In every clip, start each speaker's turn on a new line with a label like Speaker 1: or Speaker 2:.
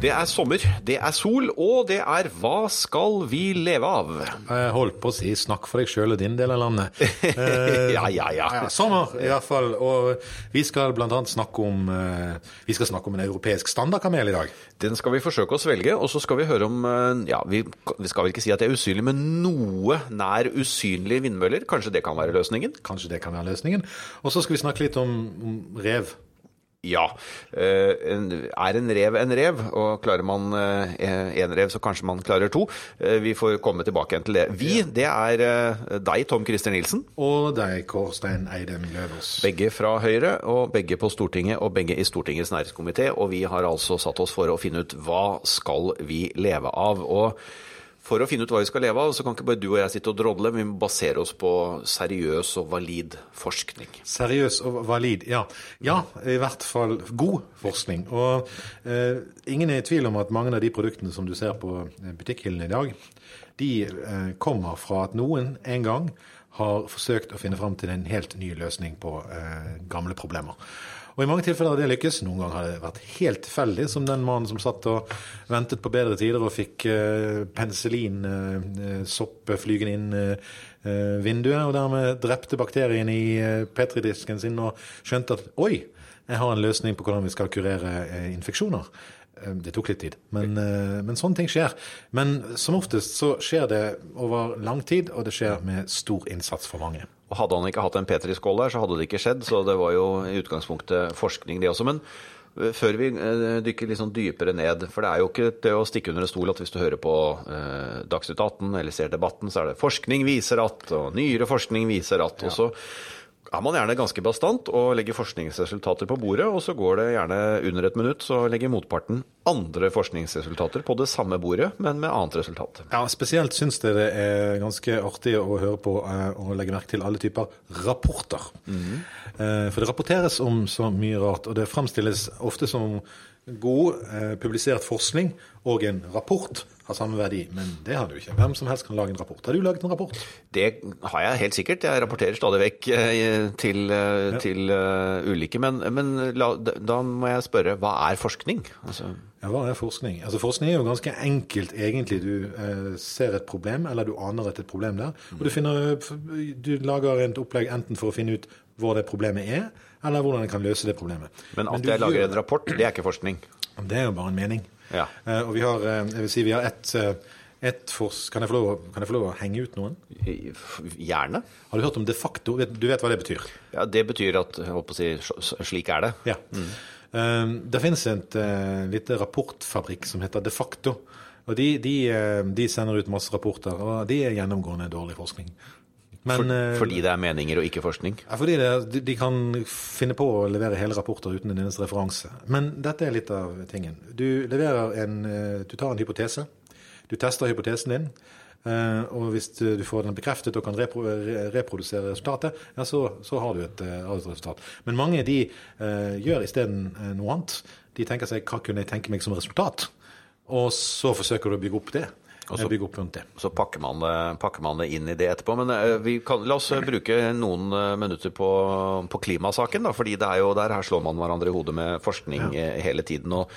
Speaker 1: Det er sommer, det er sol, og det er Hva skal vi leve av?
Speaker 2: Jeg holdt på å si 'snakk for deg sjøl og din del av landet'. ja,
Speaker 1: Ja, ja, ja.
Speaker 2: Sommer, i hvert fall. Og vi skal annet snakke om eh, Vi skal snakke om en europeisk standardkamel i dag.
Speaker 1: Den skal vi forsøke å svelge, og så skal vi høre om eh, Ja, vi, vi skal vel ikke si at det er usynlig, men noe nær usynlige vindmøller. Kanskje det kan være løsningen?
Speaker 2: Kanskje det kan være løsningen. Og så skal vi snakke litt om, om rev.
Speaker 1: Ja. Eh, Er en rev en rev, og klarer man én rev, så kanskje man klarer to. Eh, Vi får komme tilbake igjen til det. Vi, det er eh, deg, Tom Christer Nilsen.
Speaker 2: Og deg, Kårstein Eidem Løvås.
Speaker 1: Begge fra Høyre, og begge på Stortinget, og begge i Stortingets næringskomité. Og vi har altså satt oss for å finne ut hva skal vi leve av. Og for å finne ut hva vi skal leve av, så kan ikke bare du og jeg sitte og drodle, vi må basere oss på seriøs og valid forskning.
Speaker 2: Seriøs og valid, ja. Ja, i hvert fall god forskning. Og eh, ingen er i tvil om at mange av de produktene som du ser på butikkhyllene i dag, de eh, kommer fra at noen en gang har forsøkt å finne fram til en helt ny løsning på eh, gamle problemer. Og I mange tilfeller har det lykkes. Noen ganger har det vært helt tilfeldig, som den mannen som satt og ventet på bedre tider og fikk uh, penicillinsopp flygende inn eh, eh, vinduet, og dermed drepte bakterien i uh, petridisken sin og skjønte at oi, jeg har en løsning på hvordan vi skal kurere eh, infeksjoner. Eh, Det tok litt tid, men, eh, men sånne ting skjer. Men som oftest så skjer det over lang tid, og det skjer med stor innsats for mange.
Speaker 1: Og hadde han ikke hatt en petriskål der, så hadde det ikke skjedd. Så det var jo i utgangspunktet forskning, det også. Men eh, før vi dykker litt sånn dypere ned, for det er jo ikke det å stikke under en stol at hvis du hører på eh, Dagsnytt 18 eller ser Debatten, så er det 'forskning viser at', og 'nyere forskning viser at'. Og så er man gjerne ganske bastant og legger forskningsresultater på bordet, og så går det gjerne under et minutt, så legger motparten andre forskningsresultater på det samme bordet, men med annet resultat.
Speaker 2: Ja, Spesielt syns jeg det er ganske artig å høre på eh, og legge merke til alle typer rapporter. Eh, For det rapporteres om så mye rart, og det fremstilles ofte som god eh, publisert forskning og en rapport har samme verdi. Men det har du ikke. Hvem som helst kan lage en rapport. Har du laget en rapport?
Speaker 1: Det har jeg helt sikkert. Jeg rapporterer stadig vekk eh, til, ja. til uh, ulike. Men, men la, da må jeg spørre, hva er forskning? Altså,
Speaker 2: Ja, Hva er forskning? Altså Forskning er jo ganske enkelt, egentlig. Du eh, ser et problem, eller du aner at et problem der. Og du, finner, du lager et opplegg enten for å finne ut hvor det problemet er, eller hvordan en kan løse det problemet.
Speaker 1: men at jeg lager en rapport, det er ikke forskning.
Speaker 2: Det er jo bare en mening.
Speaker 1: Ja.
Speaker 2: Uh, og vi har, eh, jeg vil si, vi har ett et fors... Kan jeg, få lov, kan jeg få lov å henge ut noen?
Speaker 1: Gjerne.
Speaker 2: Har du hørt om de facto? Du vet hva det betyr?
Speaker 1: Ja, det betyr at jeg håper å si, slik er det.
Speaker 2: Ja. Eh, det finnes et uh, lite rapportfabrikk som heter De facto. Og de, de, eh, de sender ut masse rapporter, og de er gjennomgående dårlig forskning. Men,
Speaker 1: For,
Speaker 2: eh,
Speaker 1: fordi det er meninger og ikke forskning.
Speaker 2: Ja, fordi det, de, kan finne på å levere hele rapporter uten en eneste referanse. Men dette er litt av tingen. Du, en, eh, du tar en hypotese. Du tester hypotesen din. eh, Og hvis du får den bekreftet og kan repro, reprodusere resultatet, ja, så, så har du et, resultat. Men mange de uh, gjør isteden noe annet. De tenker seg hva kunne jeg tenke meg som resultat? Og så forsøker du å bygge opp det.
Speaker 1: Og så-
Speaker 2: bygge opp rundt det.
Speaker 1: Så pakker man, det, pakker man det inn i det etterpå. Men eh, vi kan, la oss eh, bruke noen eh, minutter på, på klimasaken. Da, fordi det er jo der her slår man hverandre i hodet med forskning ja. hele tiden. og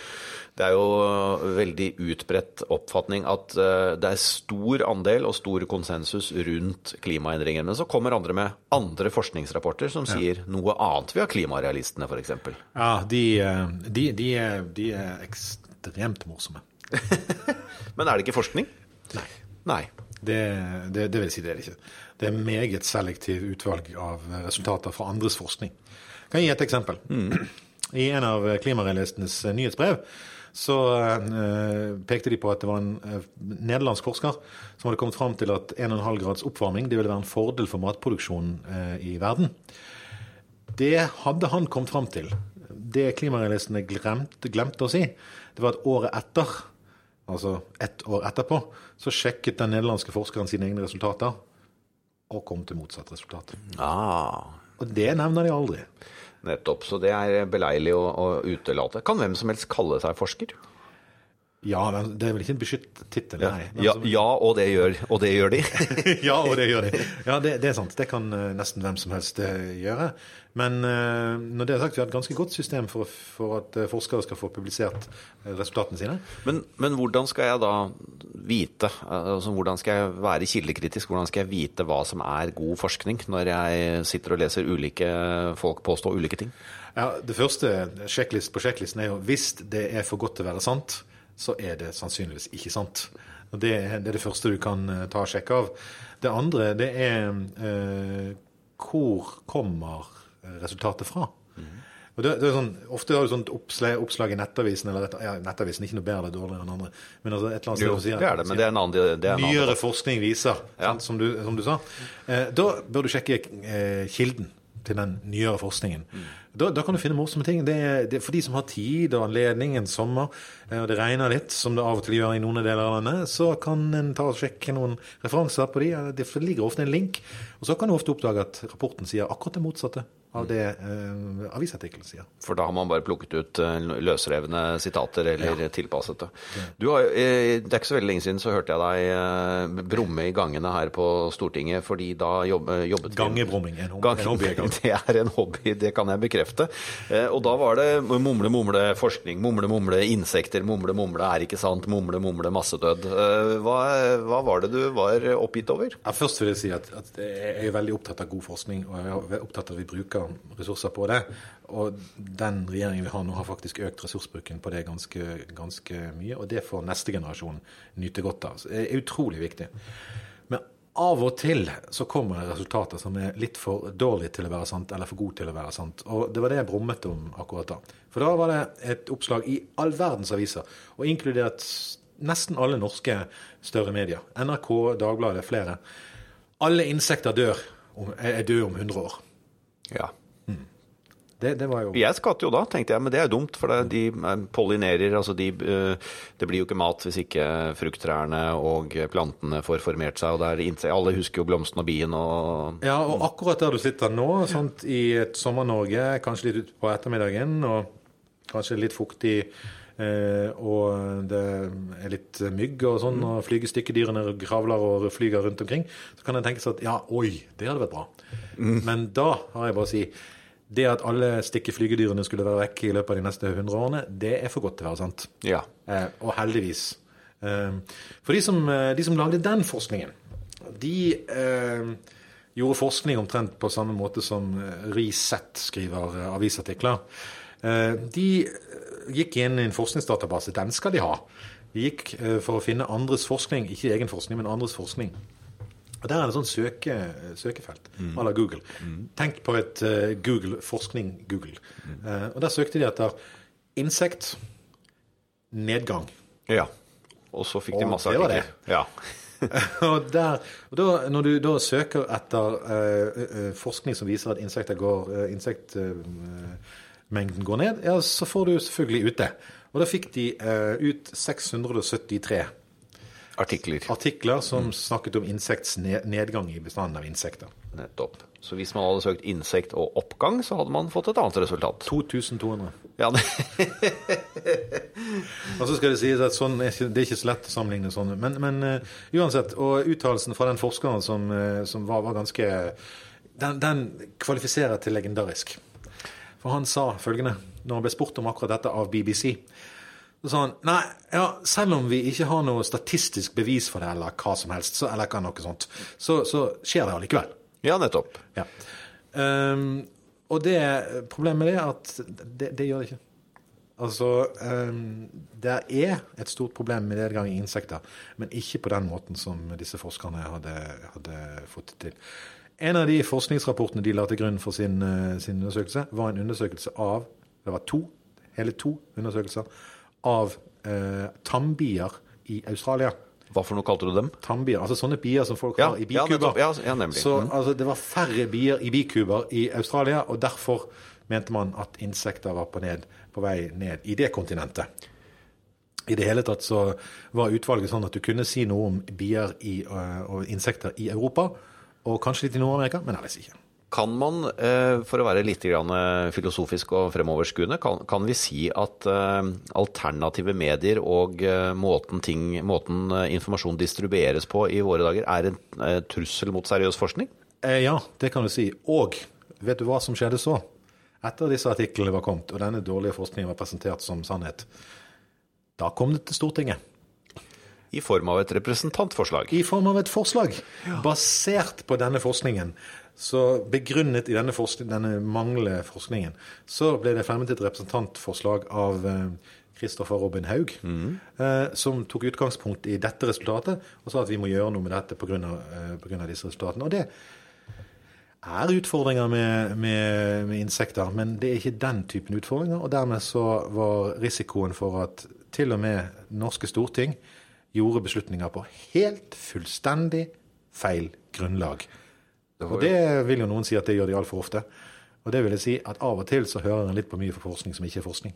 Speaker 1: det er jo veldig utbredt oppfatning at det er stor andel og stor konsensus rundt klimaendringer. Men så kommer andre med andre forskningsrapporter som sier noe annet. via klimarealistene, f.eks.
Speaker 2: Ja, de, de, de, er, de er ekstremt morsomme.
Speaker 1: Men er det ikke forskning?
Speaker 2: Nei.
Speaker 1: Nei.
Speaker 2: Det, det, det vil si det er det ikke. Det er meget selektiv utvalg av resultater fra andres forskning. Jeg kan gi et eksempel. I en av klimarealistenes nyhetsbrev så eh, pekte de på at det var en eh, nederlandsk forsker som hadde kommet fram til at 1,5 grads oppvarming det ville være en fordel for matproduksjonen eh, i verden. Det hadde han kommet fram til. Det klimarealistene glemte, glemte å si, det var at året etter altså ett år etterpå, så sjekket den nederlandske forskeren sine egne resultater og kom til motsatt resultat.
Speaker 1: Ah,
Speaker 2: Og det nevner de aldri.
Speaker 1: nettopp. Så det er beleilig å, å utelate. Kan hvem som helst kalle seg forsker?
Speaker 2: Ja, men det er vel ikke en beskyttet tittel, nei.
Speaker 1: Ja,
Speaker 2: altså-
Speaker 1: ja og, det gjør, og det gjør de.
Speaker 2: ja, og det gjør de. Ja, det, det er sant. Det kan eh, nesten hvem som helst eh, gjøre. Men eh, når det er sagt, vi har et ganske godt system for, for at forskere skal få publisert resultatene sine.
Speaker 1: Men, men hvordan skal jeg da vite, altså hvordan skal jeg være kildekritisk, hvordan skal jeg vite hva som er god forskning, når jeg sitter og leser ulike folk påstå ulike ting?
Speaker 2: Ja, Det første sjekklist på sjekklisten er jo hvis det er for godt til å være sant, så er det sannsynligvis ikke sant. Det, det er det første du kan eh, ta og sjekke av. Det andre det er eh, hvor kommer resultatet fra? Og det, det er sånn, ofte har du sånt oppslag, oppslag i Nettavisen eller et, ja, Nettavisen ikke noe bedre eller dårligere enn andre. Men altså et eller annet
Speaker 1: Jo,
Speaker 2: sted sier-
Speaker 1: det er det, men det er en annen, det er en
Speaker 2: Nyere
Speaker 1: annen.
Speaker 2: forskning viser,
Speaker 1: Ja.
Speaker 2: sant, som, du, som du sa. Eh, da bør du sjekke eh, kilden til den nyere forskningen.
Speaker 1: Mm.
Speaker 2: Da, da kan du finne morsomme ting. Det det for de som har tid og anledning en sommer, eh, og det regner litt, som det av og til gjør i noen deler av landet, så kan en ta og sjekke noen referanser på de. Det ligger ofte en link, og så kan du ofte oppdage at rapporten sier akkurat det motsatte av det eh, avisartikkelen sier.
Speaker 1: For da har man bare plukket ut eh, løsrevne sitater eller tilpasset det. Du har, eh, det er ikke så veldig lenge siden så hørte jeg deg eh, brumme i gangene her på Stortinget, fordi da jobb, jobbet
Speaker 2: Gangebrumming er en, hobby- en hobby. jeg
Speaker 1: det er en hobby, det kan jeg bekrefte. Og da var det mumle, mumle forskning, mumle, mumle insekter, mumle, mumle er ikke sant, mumle, mumle massedød. Hva, hva var det du var oppgitt over?
Speaker 2: Ja, først vil jeg si at, at jeg er veldig opptatt av god forskning, og jeg er opptatt av at vi bruker ressurser på det. Og den regjeringen vi har nå, har faktisk økt ressursbruken på det ganske, ganske mye. Og det får neste generasjon nyte godt av. Så det er utrolig viktig. Men av og til så kommer det resultater som er litt for dårlige til å være sant, eller for gode til å være sant. Og det var det jeg brummet om akkurat da. For da var det et oppslag i all verdens aviser, og inkludert nesten alle norske større medier. NRK, Dagbladet, flere. Alle insekter dør, er døde om 100 år.
Speaker 1: Ja.
Speaker 2: Det, det var jo
Speaker 1: Jeg skvatt jo da, tenkte jeg, men det er jo dumt, for det, de eh, pollinerer. altså de, eh, Det blir jo ikke mat hvis ikke frukttrærne og plantene får formert seg. og det Alle husker jo blomsten og bien og
Speaker 2: Ja, og akkurat der du sitter nå, sånt, i et Sommer-Norge, kanskje litt utpå ettermiddagen, og kanskje litt fuktig, eh, og det er litt mygg og sånn, og flygestykkdyrene kravler og flyger rundt omkring, så kan en tenke seg at ja, oi, det hadde vært bra. Men da har jeg bare å si det at alle stikkeflygedyrene skulle være vekk i løpet av de neste 100 årene, det er for godt til å være sant.
Speaker 1: Ja.
Speaker 2: Eh, og heldigvis. Eh, for de som, de som lagde den forskningen, de gjorde forskning omtrent på samme måte som Reset Resett skriver avisartikler. Eh, de eh, gikk inn i en forskningsdatabase. Den skal de ha. De gikk eh, for å finne andres forskning, ikke egen forskning, men andres forskning. Og Der er det sånn søke, søkefelt à la Google. Tenk på et Google forskning Google. Eh, og Der søkte de etter insekt, nedgang.
Speaker 1: ja. Og så fikk de
Speaker 2: masse
Speaker 1: masse
Speaker 2: det var det.
Speaker 1: Ja.
Speaker 2: og der, og da, når du da søker etter uh, uh, forskning som viser at insekter går, uh, insektmengden går ned, ja, så får du selvfølgelig ut det. Og da fikk de eh, ut 673
Speaker 1: Artikler.
Speaker 2: artikler som snakket om insekts nedgang i bestanden av insekter.
Speaker 1: Nettopp. Så hvis man hadde søkt insekt og oppgang, så hadde man fått et annet resultat.
Speaker 2: 2200.
Speaker 1: Ja, det,
Speaker 2: Og så skal det sies at sånn det er ikke så lett å sammenligne sånne. Men, men uh, uansett, og uttalelsen fra den forskeren som, uh, som var, var ganske den, den kvalifiserer til legendarisk. For han sa følgende når han ble spurt om akkurat dette av BBC. Så sa han nei, ja, selv om vi ikke har noe statistisk bevis for det, eller hva som helst, så, eller noe sånt, så, så skjer det allikevel.
Speaker 1: ja nettopp.
Speaker 2: Ja. Um, og det problemet er at det, det gjør det ikke. Altså, um, det er et stort problem med nedgang i insekter, men ikke på den måten som disse forskerne hadde, hadde fått det til. En av de forskningsrapportene de la til grunn for sin, eh, sin undersøkelse, var en undersøkelse av Det var to, hele to undersøkelser av eh, tannbier i Australia.
Speaker 1: Hva for noe kalte du dem?
Speaker 2: Tannbier, altså sånne bier som folk
Speaker 1: Ja,
Speaker 2: har i bikuber.
Speaker 1: Ja, ja, nemlig.
Speaker 2: Så
Speaker 1: Mm.
Speaker 2: altså, det var færre bier i bikuber i Australia, og derfor mente man at insekter var på, ned, på vei ned i det kontinentet. I det hele tatt så var utvalget sånn at du kunne si noe om bier i, øh, og insekter i Europa, og kanskje litt i Nord-Amerika, men ellers ikke.
Speaker 1: Kan man, eh, for å være litt filosofisk og fremoverskuende, kan, vi si at uh, alternative medier og måten, ting, måten informasjon distribueres på i våre dager, er en trussel mot seriøs forskning?
Speaker 2: ja, det kan du si. Og vet du hva som skjedde så? Etter disse artiklene var kommet, og denne dårlige forskningen var presentert som sannhet, da kom det til Stortinget.
Speaker 1: I form av et representantforslag?
Speaker 2: I form av et forslag. Ja. Basert på denne forskningen. Så begrunnet i denne, denne manglende forskningen, så ble det fremmet et representantforslag av Kristoffer eh, Robin Haug, mm. eh, som tok utgangspunkt i dette resultatet og sa at vi må gjøre noe med dette pga. Eh, disse resultatene. Og det er utfordringer med, med, med, insekter, men det er ikke den typen utfordringer. Og dermed så var risikoen for at til og med norske storting gjorde beslutninger på helt fullstendig feil grunnlag. Og det vil jo noen si at det gjør de altfor ofte. Og det vil jeg si at av og til så hører en litt på mye for forskning som ikke er forskning.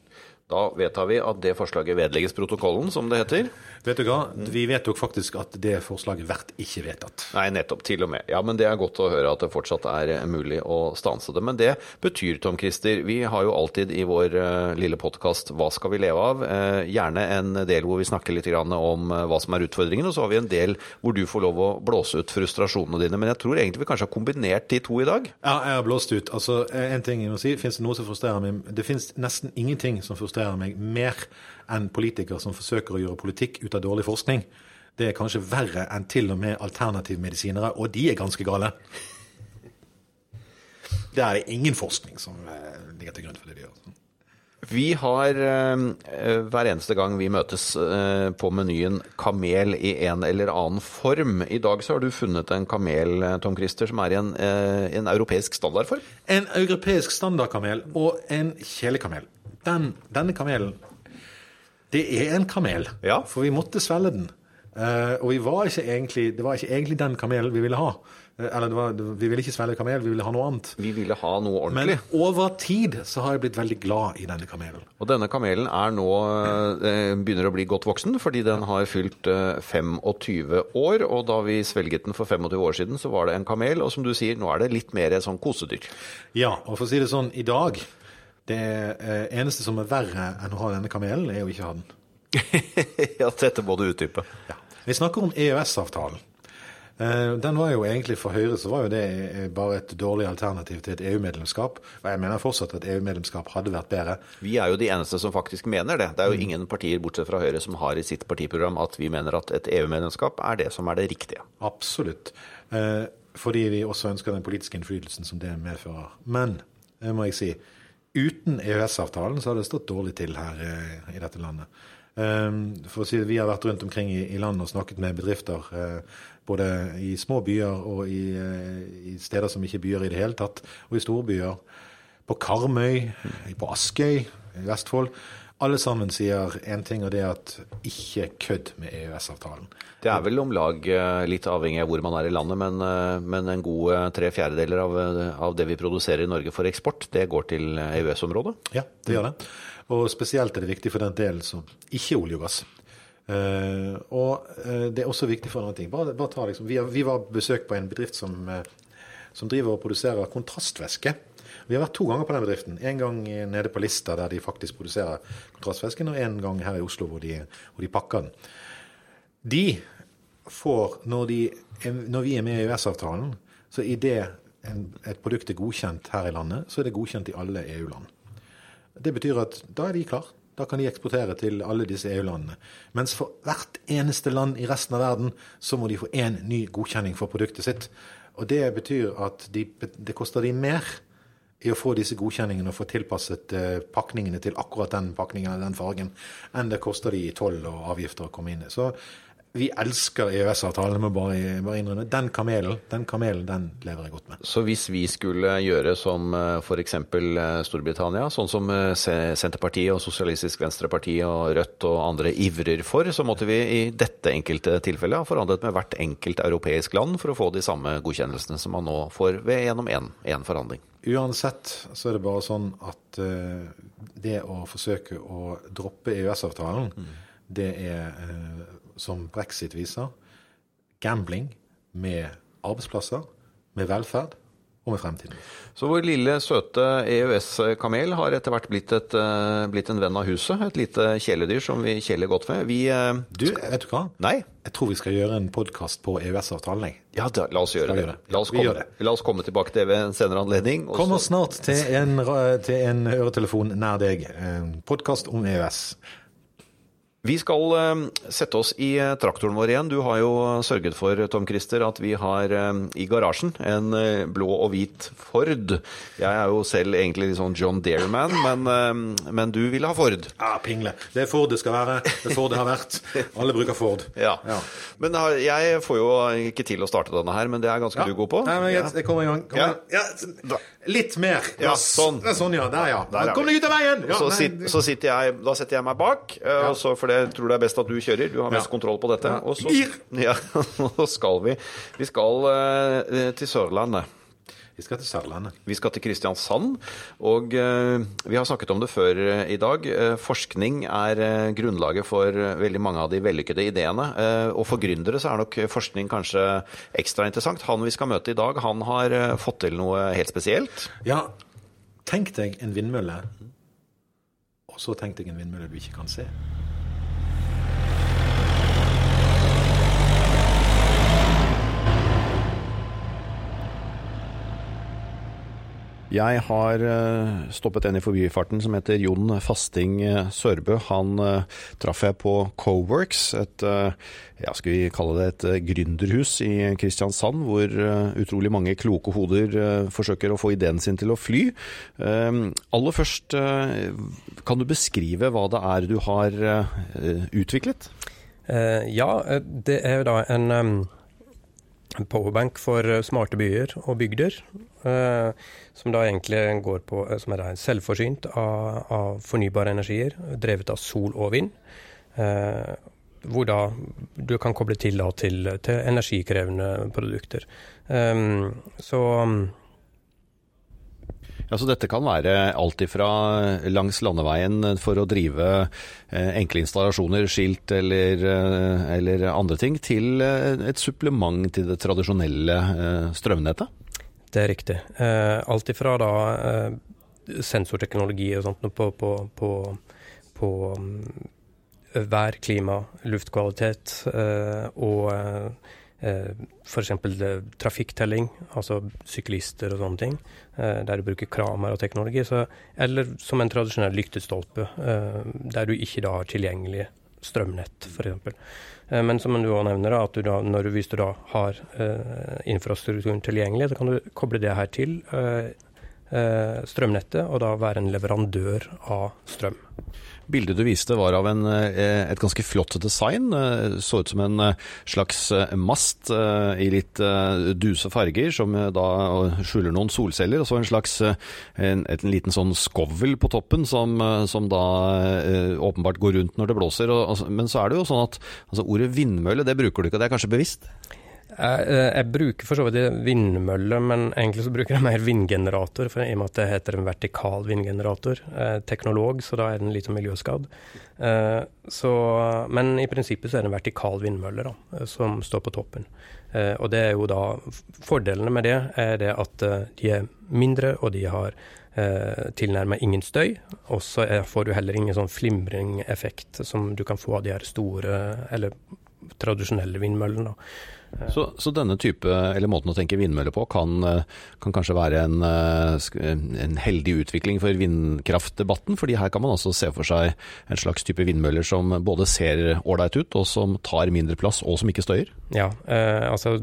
Speaker 1: Da vedtar vi at det forslaget vedlegges protokollen, som det heter.
Speaker 2: Vet du hva, vi vedtok faktisk at det forslaget blir ikke vedtatt.
Speaker 1: Nei, nettopp. Til og med. Ja, men det er godt å høre at det fortsatt er mulig å stanse det. Men det betyr, Tom Christer, vi har jo alltid i vår uh, lille podkast Hva skal vi leve av? Uh, gjerne en del hvor vi snakker litt om hva som er utfordringen, og så har vi en del hvor du får lov å blåse ut frustrasjonene dine. Men jeg tror egentlig vi kanskje har kombinert de to i dag?
Speaker 2: Ja, jeg har blåst ut. Altså, en ting jeg må si, Fins det noe som frustrerer meg? Det fins nesten ingenting som frustrerer frustrerer meg mer enn politikere som forsøker å gjøre politikk ut av dårlig forskning. Det er kanskje verre enn til og med alternativmedisinere, og de er ganske gale. Det er ingen forskning som eh, ligger til grunn for det de gjør.
Speaker 1: Vi har eh, hver eneste gang vi møtes eh, på menyen kamel i en eller annen form. I dag så har du funnet en kamel Tom Christer, som er i en, en europeisk standardform?
Speaker 2: En europeisk standardkamel og en kjelekamel den, denne kamelen Det er en kamel,
Speaker 1: ja.
Speaker 2: for vi måtte svelge den. Uh, og vi var egentlig, det var ikke egentlig den kamelen vi ville ha. Uh, eller var, vi ville ikke svelge kamel, vi ville ha noe annet.
Speaker 1: Vi ville ha noe ordentlig.
Speaker 2: Men over tid så har jeg blitt veldig glad i denne kamelen.
Speaker 1: Og denne kamelen er nå uh, begynner å bli godt voksen, fordi den har fylt 25 år. Og da vi svelget den for 25 år siden, så var det en kamel. Og som du sier, nå er det litt mer sånn kosedyr.
Speaker 2: Ja, og for å si det sånn, i dag det eh, eneste som er verre enn å ha denne kamelen, er å ikke ha den.
Speaker 1: ja, dette må du utdype.
Speaker 2: Ja. Vi snakker om EØS-avtalen. Eh, den var jo egentlig For Høyre så var jo det eh, bare et dårlig alternativ til et EU-medlemskap. Og jeg mener fortsatt at EU-medlemskap hadde vært bedre.
Speaker 1: Vi er jo de eneste som faktisk mener det. Det er jo ingen partier bortsett fra Høyre som har i sitt partiprogram at vi mener at et EU-medlemskap er det som er det riktige.
Speaker 2: Absolutt. Fordi vi også ønsker den politiske innflytelsen som det medfører. Men, det må jeg si, Uten EØS-avtalen så hadde det stått dårlig til her eh, i dette landet. Um, for å si det, Vi har vært rundt omkring i, i landet og snakket med bedrifter. Eh, både i små byer og i, eh, i, steder som ikke er byer i det hele tatt, og i storbyer. På Karmøy, på Askøy i Vestfold. Alle sammen sier én ting, og det er at ikke kødd med EØS-avtalen.
Speaker 1: Det er vel om lag, eh, litt avhengig av hvor man er i landet, men, eh, men en god eh, tre fjerdedeler av, av, det vi produserer i Norge for eksport, det går til EØS-området?
Speaker 2: Ja, det gjør det. Og spesielt er det viktig for den delen som ikke er olje og gass. Og det er også viktig for andre ting. Bare, bare ta, liksom, vi, vi, var besøk på en bedrift som, som driver og produserer kontrastvæske. Vi har vært to ganger på den bedriften. En gang nede på Lista, der de faktisk produserer kontrastfisken, og en gang her i Oslo, hvor de, hvor de pakker den. De får, når, de, når vi er med i EØS-avtalen, så idet det et produkt er godkjent her i landet, så er det godkjent i alle EU-land. Det betyr at da er de klar. Da kan de eksportere til alle disse EU-landene. Mens for hvert eneste land i resten av verden så må de få én ny godkjenning for produktet sitt. Og det betyr at de, det koster de mer i å få disse godkjenningene og få tilpasset eh, pakningene til akkurat den pakningen eller den fargen, enn det koster de i toll og avgifter å komme inn i. Så vi elsker EØS-avtalen, må bare, bare innrømme. Den kamelen, den kamelen, den lever jeg godt med.
Speaker 1: Så hvis vi skulle gjøre som eh, f.eks. Eh, Storbritannia, sånn som eh, Senterpartiet og Sosialistisk Venstreparti og Rødt og andre ivrer for, så måtte vi i dette enkelte tilfellet ha forhandlet med hvert enkelt europeisk land for å få de samme godkjennelsene som man nå får ved gjennom én forhandling.
Speaker 2: Uansett så er det bare sånn at det å forsøke å droppe EØS-avtalen, mm. det er som brexit viser, gambling med arbeidsplasser, med velferd og med fremtiden.
Speaker 1: Så vår lille, søte EØS-kamel har etter hvert blitt, et, eh, blitt, en venn av huset. Et lite kjæledyr som vi kjeler godt med. Vi,
Speaker 2: eh, du, vet du hva?
Speaker 1: Nei?
Speaker 2: Jeg tror vi skal gjøre en podkast på EØS-avtalen, jeg.
Speaker 1: Ja, da, la oss gjøre det. La oss, komme, la oss, komme, tilbake til det ved en senere anledning.
Speaker 2: Kommer snart til en, til en øretelefon nær deg. Podkast om EØS.
Speaker 1: Vi skal uh, sette oss i uh, traktoren vår igjen. Du har jo sørget for Tom Christer, at vi har uh, i garasjen en blå og hvit Ford. Jeg er jo selv egentlig litt sånn John Dearman, men, men, du ville ha Ford.
Speaker 2: Ja, pingle. Det er Ford det skal være. Det er Ford det har vært. Alle bruker Ford.
Speaker 1: Ja. ja. Men jeg får jo ikke til å starte denne her, men det er ganske ja. du god på.
Speaker 2: Nei, men jeg, jeg kommer i gang. Kommer. Ja. Litt mer.
Speaker 1: Ja, sånn.
Speaker 2: Sånn, ja. Der, ja. Der Kom deg ut av veien!
Speaker 1: så, sit, så sitter jeg, da setter jeg meg bak, og så for det jeg tror det er best at du kjører. Du har mest kontroll på dette. Og så ja, skal vi Vi skal uh, til Sørlandet.
Speaker 2: Vi skal til Sørlandet.
Speaker 1: Vi skal til Kristiansand. Og uh, vi har snakket om det før uh, i dag. forskning er grunnlaget for veldig mange av de vellykkede ideene. og for gründere så er nok forskning kanskje ekstra interessant. Han vi skal møte i dag, han har fått til noe helt spesielt.
Speaker 2: Ja, tenk deg en vindmølle. Og så tenk deg en vindmølle du ikke kan se.
Speaker 1: Jeg har eh, stoppet en i forbifarten som heter Jon Fasting eh, Sørbø. Han uh, traff jeg på Coworks, et ja, skal vi kalle det et gründerhus i Kristiansand, hvor utrolig mange kloke hoder forsøker å få ideen sin til å fly. aller først, kan du beskrive hva det er du har utviklet?
Speaker 3: ja, det er jo da en powerbank for eh, smarte byer og bygder. Eh, som da egentlig går på, eh, som er selvforsynt av, av, fornybare energier, drevet av sol og vind. Hvor da du kan koble til, til, til energikrevende produkter. Så
Speaker 1: ja, så Dette kan være alt ifra langs landeveien for å drive eh, enkle installasjoner, skilt eller, eh, eller andre ting, til eh, et supplement til det tradisjonelle strømnettet?
Speaker 3: Det er riktig. Alt ifra da sensorteknologi og sånt på, på, på, på mm, vær, klima, luftkvalitet og f.eks. trafikktelling, altså syklister og sånne ting, eh, der du bruker kramer og teknologi. Så, eller som en tradisjonell lyktestolpe, eh, der du ikke da har tilgjengelig strømnett, f.eks. Eh, men som du også nevner, at du da, du, hvis du da har eh, infrastrukturen tilgjengelig, så kan du koble det her til eh, eh, strømnettet, og da være en leverandør av strøm.
Speaker 1: Bildet du viste var av en, eh, et ganske flott design. Eh, så ut som en eh, slags mast i litt duse farger, som da skjuler noen solceller. Og så en slags en, en liten sånn skovl på toppen, som, som, da åpenbart går rundt når det blåser. Men så er det jo sånn at altså, ordet vindmølle, det bruker du ikke, det er kanskje bevisst?
Speaker 3: Jeg, eh, jeg, bruker for så vidt vindmølle, men egentlig så bruker jeg mer vindgenerator, for i og med at det heter en vertikal vindgenerator. Eh, teknolog, så da er den litt sånn miljøskadd. Eh, så, men i prinsippet så er det en vertikal vindmølle da, som står på toppen. Og det er jo da Fordelene med det er det at de er mindre, og de har tilnærmet ingen støy. Og så får du heller ingen sånn flimringeffekt som du kan få av de her store, eller tradisjonelle vindmøllene.
Speaker 1: Så, så, denne type, eller måten å tenke vindmøller på, kan, eh, kan, kanskje være en, eh, en, heldig utvikling for vindkraftdebatten? fordi her kan man også se for seg en slags type vindmøller som både ser ålreit ut, og som tar mindre plass, og som ikke støyer?
Speaker 3: Ja, eh, altså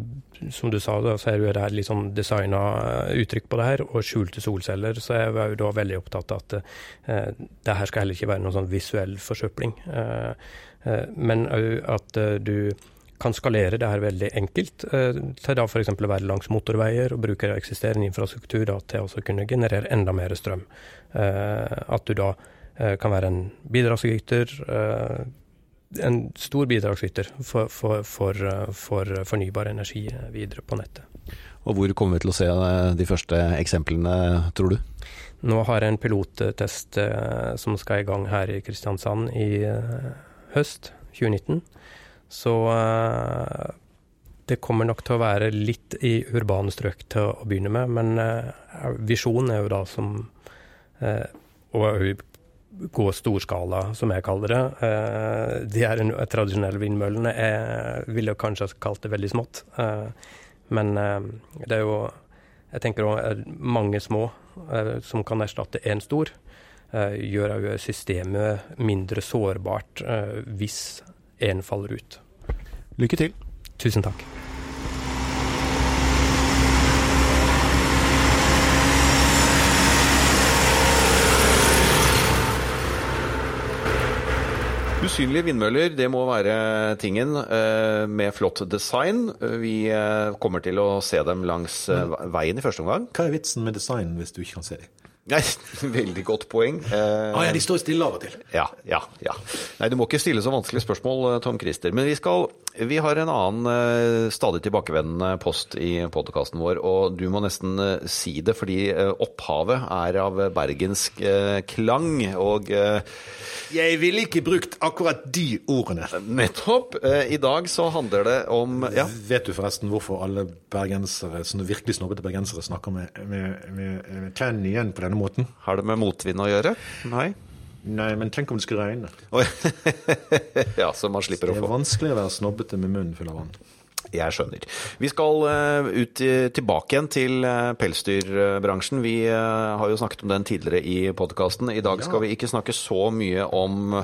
Speaker 3: som du sa, da, så er det litt sånn designa eh, uttrykk på det her, og skjulte solceller. Så jeg vi da veldig opptatt av at eh, det her skal heller ikke være noen sånn visuell forsøpling. Eh, men òg at du kan skalere det her veldig enkelt, eh, til da f.eks. å være langs motorveier og bruke eksisterende infrastruktur da, til å kunne generere enda mer strøm. Eh, at du da eh, kan være en bidragsyter, en stor bidragsyter for, for, for, for, fornybar energi videre på nettet.
Speaker 1: Og Hvor kommer vi til å se de første eksemplene, tror du?
Speaker 3: Nå har jeg en pilottest som skal i gang her i Kristiansand i høst 2019. Så uh, det kommer nok til å være litt i urbane strøk til å begynne med, men uh, visjonen er jo da som uh, å gå storskala, som jeg kaller det. De her tradisjonelle vindmøllene jeg ville kanskje ha kalt det veldig smått. men det er jo Jeg tenker òg mange små som kan erstatte én stor. Gjør systemet mindre sårbart hvis en faller ut.
Speaker 2: Lykke til.
Speaker 3: Tusen takk.
Speaker 1: Usynlige vindmøller, det må være tingen eh, med flott design. Vi eh, kommer til å se dem langs eh, veien i første omgang.
Speaker 2: Hva er vitsen med design hvis du ikke kan se dem?
Speaker 1: Nei, Veldig godt poeng.
Speaker 2: Eh, ah, ja, De står stille av og til.
Speaker 1: Ja, ja, ja. Nei, Du må ikke stille så vanskelige spørsmål, eh, Tom Christer. Men vi, skal, vi har en annen eh, stadig tilbakevendende post i podkasten vår, og du må nesten eh, si det, fordi eh, opphavet er av bergensk eh, klang. og
Speaker 2: Jeg ville ikke brukt akkurat de ordene.
Speaker 1: Nettopp. I dag så handler det om ja.
Speaker 2: Vet du forresten hvorfor alle bergensere, sånne virkelig snobbete bergensere snakker med, med, med, med igjen på denne denne måten.
Speaker 1: Har det med motvind å gjøre? Nei?
Speaker 2: Nei, men tenk om det skulle regne.
Speaker 1: ja, så man slipper å få
Speaker 2: Det er vanskelig å være snobbete med munnen full av vann.
Speaker 1: Jeg skjønner. Vi skal uh, ut tilbake igjen til uh, pelsdyrbransjen. Vi uh, har jo snakket om den tidligere i podkasten. I dag skal vi ikke snakke så mye om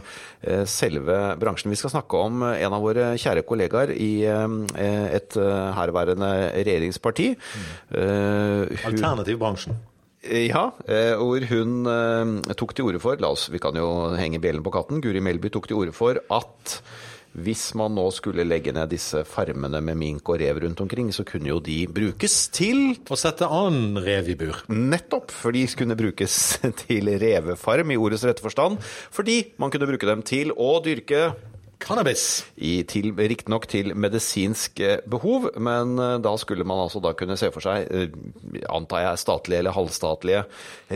Speaker 1: selve bransjen. Vi skal snakke om en av våre kjære kollegaer i et herværende regjeringsparti.
Speaker 2: Mm. Alternativbransjen.
Speaker 1: Ja, eh, hvor hun eh, tok til orde for La oss, vi kan jo henge bjellen på katten. Guri Melby tok til orde for at hvis man nå skulle legge ned disse farmene med mink og rev rundt omkring, så kunne jo de brukes til
Speaker 2: Å sette annen rev i bur.
Speaker 1: Nettopp, for de kunne brukes til revefarm i ordets rette forstand. Fordi man kunne bruke dem til å dyrke
Speaker 2: Cannabis.
Speaker 1: Riktignok til medisinsk eh, behov, men eh, da skulle man altså da kunne se for seg, eh, antar jeg, statlige eller halvstatlige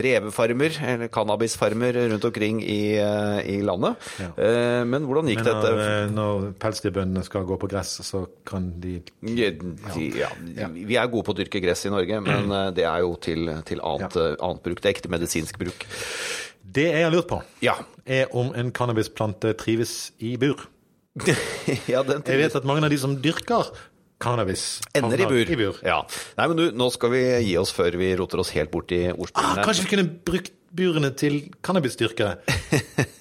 Speaker 1: revefarmer, eller cannabisfarmer rundt omkring i, i landet. Ja. Men hvordan gikk
Speaker 2: men
Speaker 1: når,
Speaker 2: dette? Når pelsdyrbøndene skal gå på gress, så kan de
Speaker 1: ja. ja. Vi er gode på å dyrke gress i Norge, men det er jo til, til annet, annet bruk. Det er ekte medisinsk bruk.
Speaker 2: Det jeg har lurt på, er om en cannabisplante trives i bur.
Speaker 1: ja,
Speaker 2: jeg vet at mange av de som dyrker cannabis
Speaker 1: Ender i bur. I bur. Ja. Nei, men du, nå skal vi gi oss før vi roter oss helt bort i ordspillene.
Speaker 2: Ah, kanskje vi kunne brukt burene til cannabisdyrkere?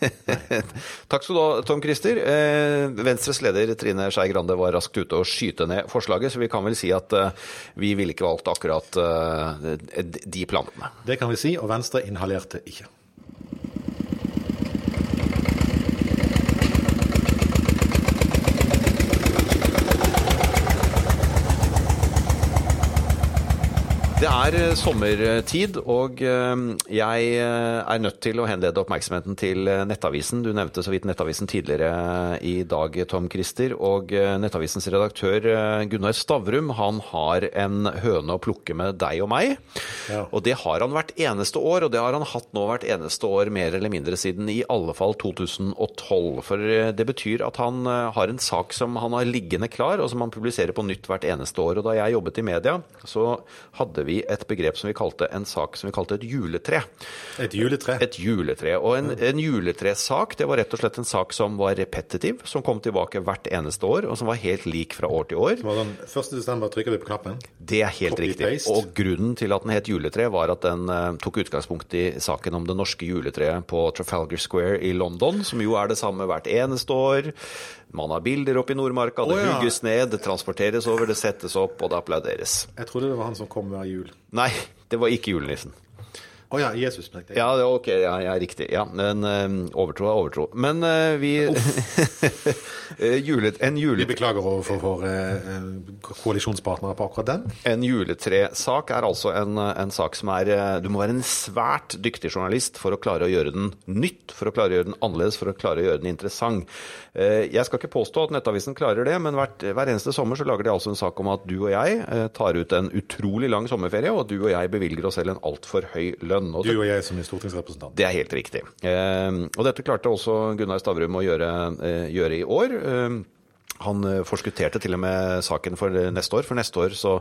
Speaker 1: Takk skal du ha, Tom Christer. Eh, Venstres leder Trine Skei Grande var raskt ute og skyte ned forslaget, så vi kan vel si at eh, vi ville ikke valgt akkurat eh, de plantene.
Speaker 2: Det kan vi si, og Venstre inhalerte ikke.
Speaker 1: Det er eh, sommertid, og eh, jeg eh, er nødt til å henlede oppmerksomheten til Nettavisen. Du nevnte så vidt Nettavisen tidligere i dag, Tom Christer. Og Nettavisens redaktør Gunnar Stavrum han har en høne å plukke med deg og meg. Ja. Og det har han hvert eneste år, og det har han hatt nå hvert eneste år mer eller mindre siden i alle fall 2012. For det betyr at han har en sak som han har liggende klar, og som han publiserer på nytt hvert eneste år. Og da jeg jobbet i media, så hadde vi vi et begrep som vi kalte en sak som vi kalte et juletre.
Speaker 2: Et juletre?
Speaker 1: Et juletre. Og en, en juletresak det var rett og slett en sak som var repetitiv, som kom tilbake hvert eneste år, og som var helt lik fra år til år.
Speaker 2: Som var den 1. desember trykker vi på knappen?
Speaker 1: Det er helt riktig. Og grunnen til at den het juletre, var at den uh, tok utgangspunkt i saken om det norske juletreet på Trafalgar Square i London, som jo er det samme hvert eneste år. Man har bilder oppe i Nordmarka, det oh, ja. hugges ned, det transporteres over, det settes opp, og det applauderes.
Speaker 2: Jeg trodde det var han som kom hver jul.
Speaker 1: Nei, det var ikke julenissen.
Speaker 2: Å oh, ja, Jesus.
Speaker 1: Jeg. Ja, ok, ja, ja, riktig. Ja, men uh, overtro er overtro. Men uh, vi eh, julet, En julet...
Speaker 2: Vi beklager overfor våre uh, koalisjonspartnere på akkurat den.
Speaker 1: En juletresak er altså en, en, sak som er Du må være en svært dyktig journalist for å klare å gjøre den nytt, for å klare å gjøre den annerledes, for å klare å gjøre den interessant. Jeg skal ikke påstå at Nettavisen klarer det, men hvert, hver eneste sommer så lager de altså en sak om at du og jeg tar ut en utrolig lang sommerferie, og at du og jeg bevilger oss selv en altfor høy lønn lønn.
Speaker 2: du og jeg som er stortingsrepresentant.
Speaker 1: Det er helt riktig. Eh, og dette klarte også Gunnar Stavrum å gjøre, eh, gjøre i år. Eh, Han eh, forskutterte til og med saken for neste år. For neste år, så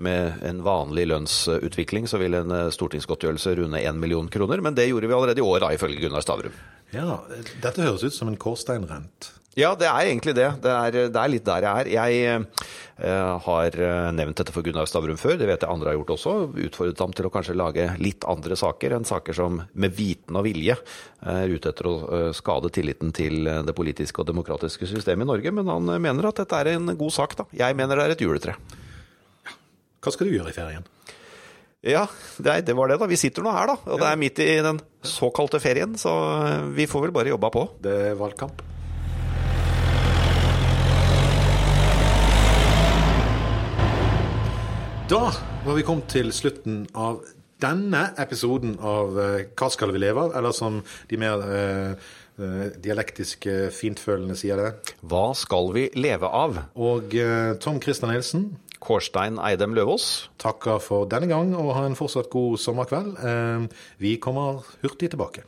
Speaker 1: med en vanlig lønnsutvikling, så vil en eh, stortingsgodtgjørelse runde 1 million kroner. Men det gjorde vi allerede i år, da, ifølge Gunnar Stavrum.
Speaker 2: Ja, Dette høres ut som en kårsteinrent.
Speaker 1: Ja, det er egentlig det. Det er, det er litt der jeg er. Jeg eh, har eh, nevnt dette for Gunnar Stavrum før, det vet jeg andre har gjort også. Utfordret ham til å kanskje lage litt andre saker enn saker som med viten og vilje er ute etter å eh, skade tilliten til det politiske og demokratiske systemet i Norge. Men han mener at dette er en god sak, da. Jeg mener det er et juletre.
Speaker 2: Hva skal du gjøre i ferien?
Speaker 1: Ja, det, det, var det, da. Vi sitter nå her, da. Og det er midt i den såkalte ferien, så vi får vel bare jobba på.
Speaker 2: Det er valgkamp. Da var vi kommet til slutten av denne episoden av eh, Hva skal vi leve av? Eller som de mer eh, eh, dialektiske fintfølende sier det.
Speaker 1: Hva skal vi leve av?
Speaker 2: Og eh, Tom Christer Nielsen.
Speaker 1: Kårstein Eidem Løvaas.
Speaker 2: Takker for denne gang, og ha en fortsatt god sommerkveld. Eh, vi kommer hurtig tilbake.